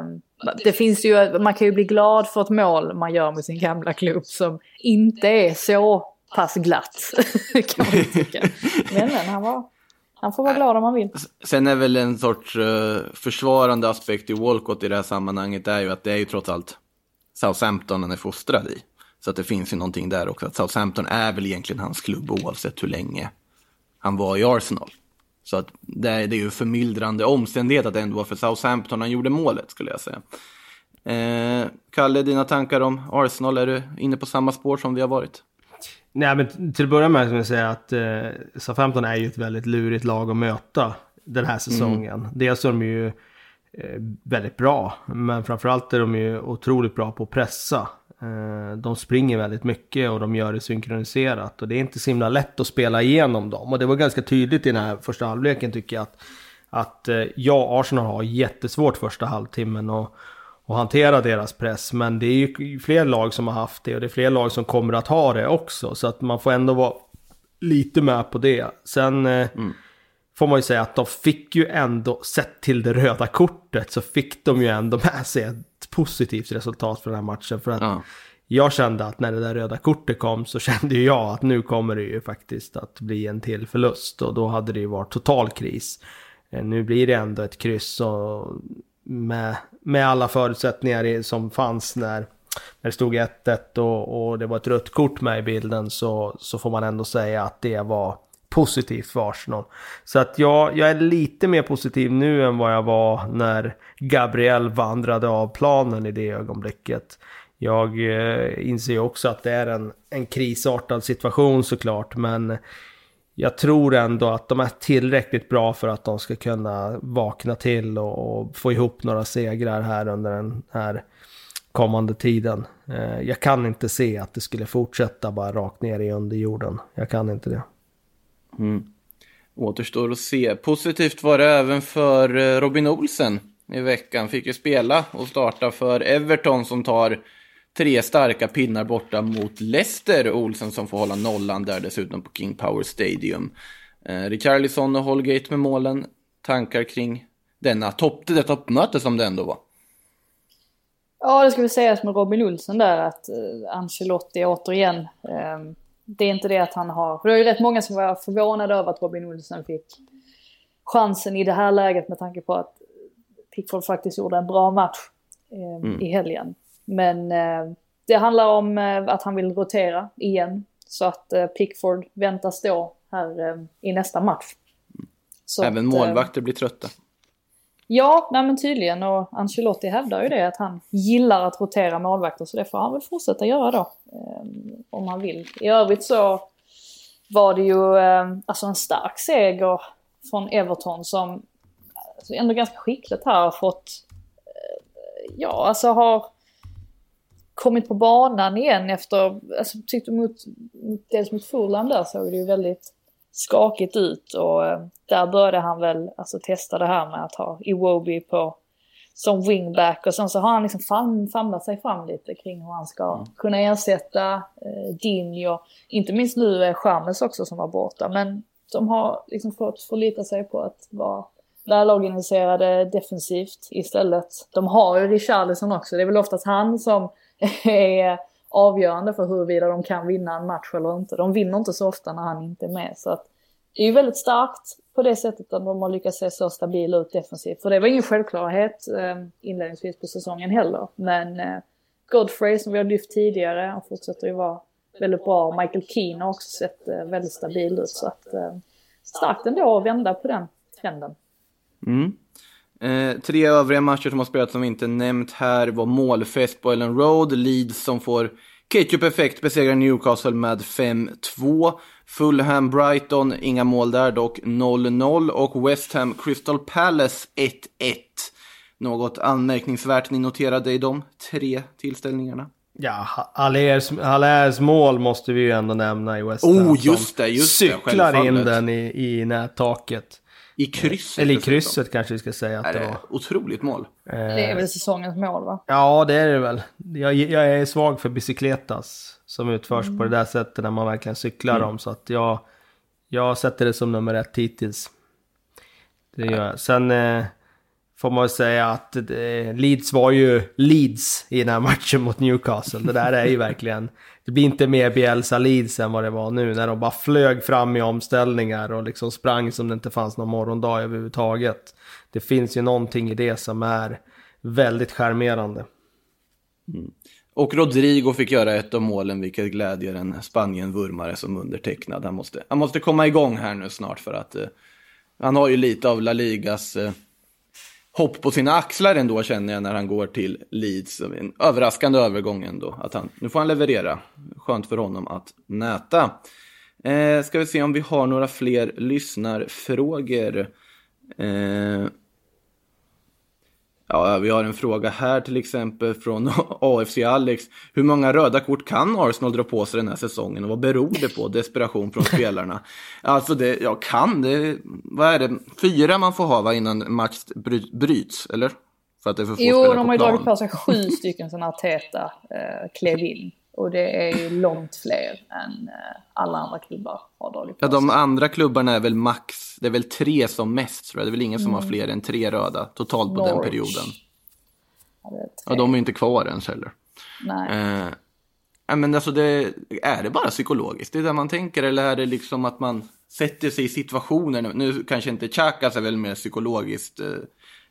um, det finns ju, man kan ju bli glad för ett mål man gör med sin gamla klubb som inte är så pass glatt, kan man tycka. Men, men han var... Han får vara glad om han vill. Sen är väl en sorts uh, försvarande aspekt i Walcott i det här sammanhanget är ju att det är ju trots allt Southampton han är fostrad i. Så att det finns ju någonting där också. Att Southampton är väl egentligen hans klubb oavsett hur länge han var i Arsenal. Så att det är, det är ju förmildrande omständighet att det ändå var för Southampton han gjorde målet skulle jag säga. Eh, Kalle, dina tankar om Arsenal, är du inne på samma spår som vi har varit? Nej men till att börja med ska jag säga att eh, Southampton är ju ett väldigt lurigt lag att möta den här säsongen. Mm. Dels är de ju eh, väldigt bra, men framförallt är de ju otroligt bra på att pressa. Eh, de springer väldigt mycket och de gör det synkroniserat och det är inte så himla lätt att spela igenom dem. Och det var ganska tydligt i den här första halvleken tycker jag att, att eh, ja, Arsenal har jättesvårt första halvtimmen och och hantera deras press. Men det är ju fler lag som har haft det och det är fler lag som kommer att ha det också. Så att man får ändå vara lite med på det. Sen eh, mm. får man ju säga att de fick ju ändå, sett till det röda kortet, så fick de ju ändå med sig ett positivt resultat för den här matchen. För att ja. jag kände att när det där röda kortet kom så kände ju jag att nu kommer det ju faktiskt att bli en till förlust. Och då hade det ju varit total kris. Eh, nu blir det ändå ett kryss och med, med alla förutsättningar som fanns när, när det stod 1-1 och, och det var ett rött kort med i bilden så, så får man ändå säga att det var positivt för Arsenal. Så att jag, jag är lite mer positiv nu än vad jag var när Gabriel vandrade av planen i det ögonblicket. Jag eh, inser ju också att det är en, en krisartad situation såklart, men jag tror ändå att de är tillräckligt bra för att de ska kunna vakna till och, och få ihop några segrar här under den här kommande tiden. Eh, jag kan inte se att det skulle fortsätta bara rakt ner i underjorden. Jag kan inte det. Mm. Återstår att se. Positivt var det även för eh, Robin Olsen i veckan. Fick ju spela och starta för Everton som tar tre starka pinnar borta mot Leicester. Olsen som får hålla nollan där dessutom på King Power Stadium. Eh, Richarlison och Holgate med målen. Tankar kring denna topp, det toppmöte som det ändå var. Ja, det ska vi sägas med Robin Olsen där att uh, Ancelotti återigen. Um, det är inte det att han har, för det var ju rätt många som var förvånade över att Robin Olsen fick chansen i det här läget med tanke på att Pickford faktiskt gjorde en bra match um, mm. i helgen. Men eh, det handlar om eh, att han vill rotera igen. Så att eh, Pickford väntas stå här eh, i nästa match. Så Även att, eh, målvakter blir trötta. Ja, nej men tydligen. Och Ancelotti hävdar ju det att han gillar att rotera målvakter. Så det får han väl fortsätta göra då. Eh, om han vill. I övrigt så var det ju alltså en stark seger från Everton som alltså ändå ganska skickligt här har fått, ja alltså har kommit på banan igen efter, alltså tyckte mot, dels mot Fulham där såg det ju väldigt skakigt ut och eh, där började han väl alltså testa det här med att ha Iwobi på som wingback och sen så har han liksom fam, famlat sig fram lite kring hur han ska mm. kunna ersätta eh, Dinho. Inte minst nu är Chamez också som var borta men de har liksom fått förlita sig på att vara välorganiserade defensivt istället. De har ju Richarlison också, det är väl oftast han som är avgörande för huruvida de kan vinna en match eller inte. De vinner inte så ofta när han inte är med. Så att det är ju väldigt starkt på det sättet att de har lyckats se så stabila ut defensivt. För det var ingen självklarhet eh, inledningsvis på säsongen heller. Men eh, Godfrey som vi har lyft tidigare, han fortsätter ju vara väldigt bra. Michael Keane har också sett eh, väldigt stabil ut. Så att eh, starkt ändå att vända på den trenden. Mm. Eh, tre övriga matcher som har spelats som vi inte nämnt här var målfest på Ellen Road. Leeds som får ketchup-effekt besegrar Newcastle med 5-2. Fulham Brighton, inga mål där dock, 0-0. Och West Ham Crystal Palace 1-1. Något anmärkningsvärt ni noterade i de tre tillställningarna? Ja, Hallers mål måste vi ju ändå nämna i West Ham. Oh, just det, just det. Cyklar in den i, i nättaket. I krysset. Eller i krysset kanske vi ska säga att Är det det var. otroligt mål. Det är väl säsongens mål va? Ja, det är det väl. Jag, jag är svag för bicykletas som utförs på det där sättet när man verkligen cyklar dem. Så att jag, jag sätter det som nummer ett hittills. Det gör jag. Sen eh, får man säga att Leeds var ju Leeds i den här matchen mot Newcastle. Det där är ju verkligen... Det blir inte mer Bielsa Leeds än vad det var nu när de bara flög fram i omställningar och liksom sprang som det inte fanns någon morgondag överhuvudtaget. Det finns ju någonting i det som är väldigt charmerande. Mm. Och Rodrigo fick göra ett av målen, vilket glädjer en Spanien-vurmare som undertecknad. Han måste, han måste komma igång här nu snart för att eh, han har ju lite av La Ligas eh, hopp på sina axlar ändå känner jag när han går till Leeds. En överraskande övergång ändå. Att han, nu får han leverera. Skönt för honom att näta. Eh, ska vi se om vi har några fler lyssnarfrågor. Eh, Ja, vi har en fråga här till exempel från AFC Alex. Hur många röda kort kan Arsenal dra på sig den här säsongen och vad beror det på? Desperation från spelarna. Alltså, det, ja, kan det, vad är det, fyra man får ha va, innan match bry- bryts, eller? För att det är för få Jo, de har ju dragit på sig sju stycken sådana Arteta eh, klev in. Och det är ju långt fler än eh, alla andra klubbar har dragit på Ja, de sig. andra klubbarna är väl max, det är väl tre som mest tror jag. Det är väl ingen som har fler än tre röda totalt på den Norwich. perioden. Ja. Ja, de är inte kvar ens heller. Nej. Eh, men alltså det, är det bara psykologiskt? Det är det man tänker eller är det liksom att man sätter sig i situationer? Nu kanske inte Chakas är väl mer psykologiskt, eh,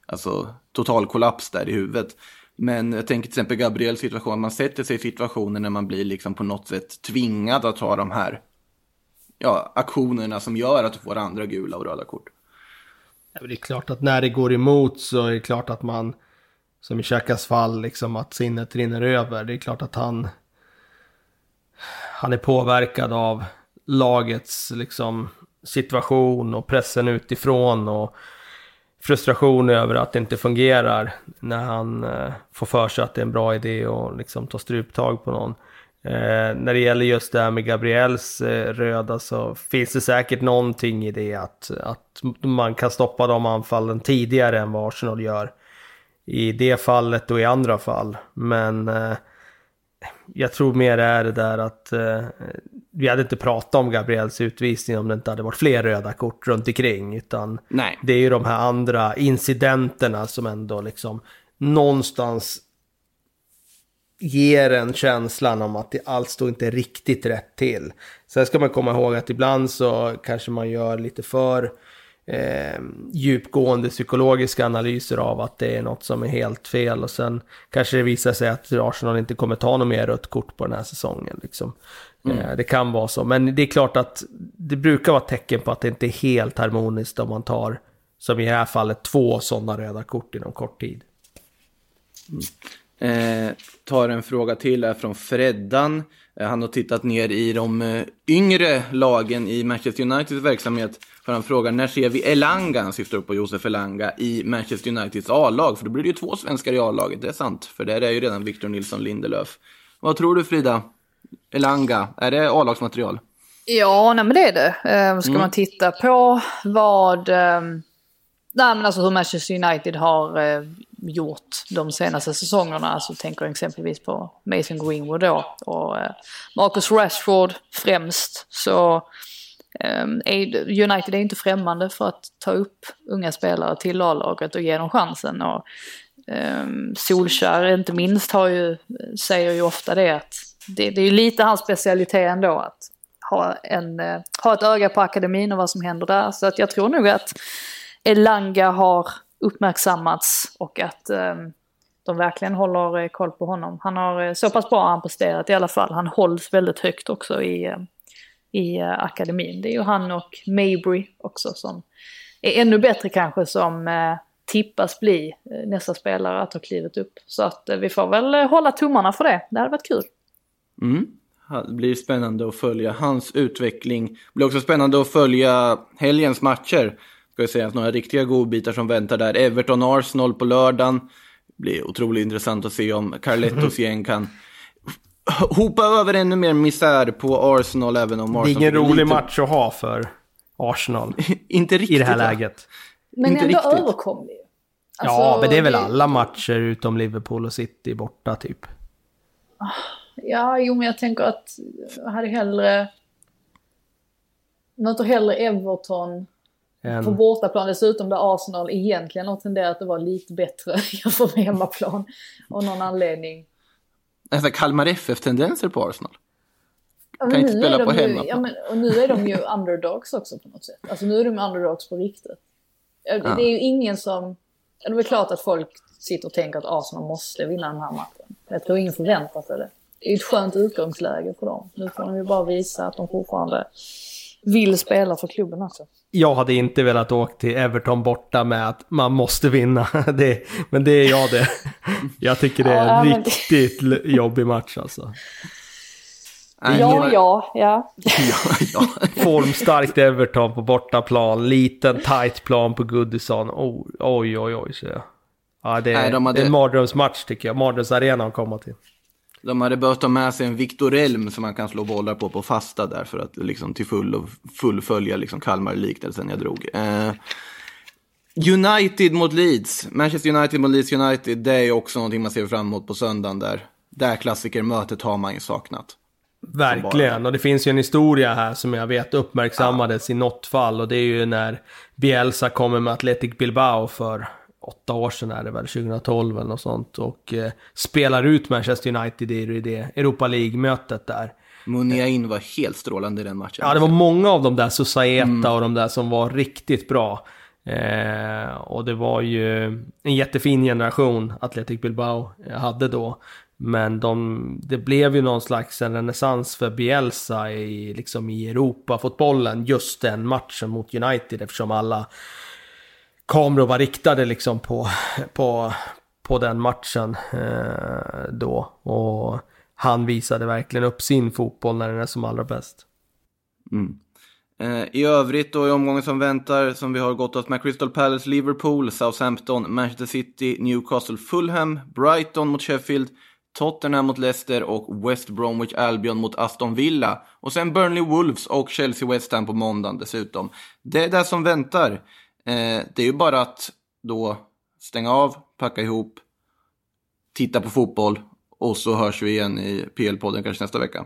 alltså total kollaps där i huvudet. Men jag tänker till exempel Gabriels situation, man sätter sig i situationer när man blir liksom på något sätt tvingad att ta de här ja, aktionerna som gör att du får andra gula och röda kort. Ja, men Det är klart att när det går emot så är det klart att man, som i Xhakas fall, liksom att sinnet rinner över. Det är klart att han, han är påverkad av lagets liksom, situation och pressen utifrån och frustration över att det inte fungerar när han eh, får för sig att det är en bra idé och liksom ta struptag på någon. Eh, när det gäller just det här med Gabriels eh, röda så finns det säkert någonting i det att, att man kan stoppa de anfallen tidigare än vad Arsenal gör. I det fallet och i andra fall. Men eh, jag tror mer det är det där att eh, vi hade inte pratat om Gabriels utvisning om det inte hade varit fler röda kort runt omkring. Utan Nej. det är ju de här andra incidenterna som ändå liksom någonstans ger en känslan om att det allt står inte riktigt rätt till. Sen ska man komma ihåg att ibland så kanske man gör lite för eh, djupgående psykologiska analyser av att det är något som är helt fel och sen kanske det visar sig att Arsenal inte kommer ta något mer rött kort på den här säsongen. Liksom. Eh, det kan vara så, men det är klart att det brukar vara tecken på att det inte är helt harmoniskt om man tar, som i det här fallet, två sådana röda kort inom kort tid. Eh, tar en fråga till är från Freddan. Eh, han har tittat ner i de eh, yngre lagen i Manchester Uniteds verksamhet. För han frågar när ser vi Elanga, han syftar upp på Josef Elanga, i Manchester Uniteds A-lag? För då blir det ju två svenskar i A-laget, det är sant. För där är ju redan Victor Nilsson Lindelöf. Vad tror du Frida? Elanga, är det A-lagsmaterial? Ja, nej men det är det. Eh, ska man titta på vad... Eh, nej men alltså hur Manchester United har eh, gjort de senaste säsongerna. Alltså tänker jag exempelvis på Mason Greenwood då. Och eh, Marcus Rashford främst. Så Ehm, United är inte främmande för att ta upp unga spelare till A-laget och ge dem chansen. Och, ehm, Solskär inte minst har ju, säger ju ofta det att det, det är ju lite hans specialitet ändå att ha, en, eh, ha ett öga på akademin och vad som händer där. Så att jag tror nog att Elanga har uppmärksammats och att ehm, de verkligen håller eh, koll på honom. Han har eh, så pass bra har han presterat i alla fall. Han hålls väldigt högt också i, i eh, akademin. Det är ju han och Mabry också som är ännu bättre kanske som eh, tippas bli eh, nästa spelare att ha klivit upp. Så att vi får väl hålla tummarna för det. Det hade varit kul. Mm. Det blir spännande att följa hans utveckling. Det blir också spännande att följa helgens matcher. Ska vi säga några riktiga godbitar som väntar där. Everton-Arsenal på lördagen. Det blir otroligt intressant att se om Carlettos gäng kan hopa över ännu mer misär på Arsenal även om Det är Arsenal ingen rolig lite- match att ha för Arsenal inte riktigt. i det här läget. Men Inte ändå riktigt. överkomlig. ja, Alltså, men det är väl alla matcher utom Liverpool och City borta typ. Ja, jo men jag tänker att jag hade hellre... Möter hellre Everton En, på bortaplan dessutom där Arsenal egentligen har tenderat att vara lite bättre jämfört med hemmaplan. Av någon anledning. Alltså, Kalmar FF-tendenser på Arsenal. Ja, men Kan inte spela på hemmaplan. ja, men, Och nu är de ju underdogs också på något sätt. Alltså nu är de underdogs på riktigt. Det Ja. det är ju ingen som... Det är väl klart att folk sitter och tänker att Arsenal måste vinna den här matchen. Jag tror ingen förväntar sig det. Det är ju ett skönt utgångsläge för dem. Nu får de ju bara visa att de fortfarande vill spela för klubben också. jag hade inte velat åka till Everton borta med att man måste vinna. Det, men det är jag det. Jag tycker det är Ja, en riktigt jobbig match alltså. Nej, Ja, men- ja, ja. ja, ja. Formstarkt Everton på bortaplan, liten tight plan på Goodison. Oh, oj, oj, oj, så jag. Ja, det är, Nej, de hade- det är en mardrömsmatch tycker jag. Mardrömsarena att komma till. De hade behövt ta med sig en Victor Elm som man kan slå bollar på på fasta där för att liksom till full och fullfölja liksom Kalmar-liknelsen jag drog. Eh, United mot Leeds. Manchester United mot Leeds United. Det är också någonting man ser fram emot på söndagen där. Det här klassikermötet har man ju saknat. Verkligen, och det finns ju en historia här som jag vet uppmärksammades i något fall och det är ju när Bielsa kommer med Athletic Bilbao för åtta år sedan är det väl, 2012 eller något sånt och eh, spelar ut Manchester United i det Europa League-mötet där. Muniain var helt strålande i den matchen. Ja, det var många av de där Susaeta och de där som var riktigt bra. Eh, och det var ju en jättefin generation Athletic Bilbao hade då. Men de, det blev ju någon slags en renässans för Bielsa i, liksom i Europa-fotbollen just den matchen mot United eftersom alla kameror var riktade liksom på, på, på den matchen eh, då. Och han visade verkligen upp sin fotboll när den är som allra bäst. Mm. Eh, I övrigt då i omgången som väntar som vi har gått oss med Crystal Palace, Liverpool, Southampton, Manchester City, Newcastle, Fulham, Brighton mot Sheffield, Tottenham mot Leicester och West Bromwich Albion mot Aston Villa. Och sen Burnley Wolves och Chelsea West Ham på måndagen dessutom. Det är det som väntar. Eh, det är ju bara att då stänga av, packa ihop, titta på fotboll och så hörs vi igen i PL-podden kanske nästa vecka.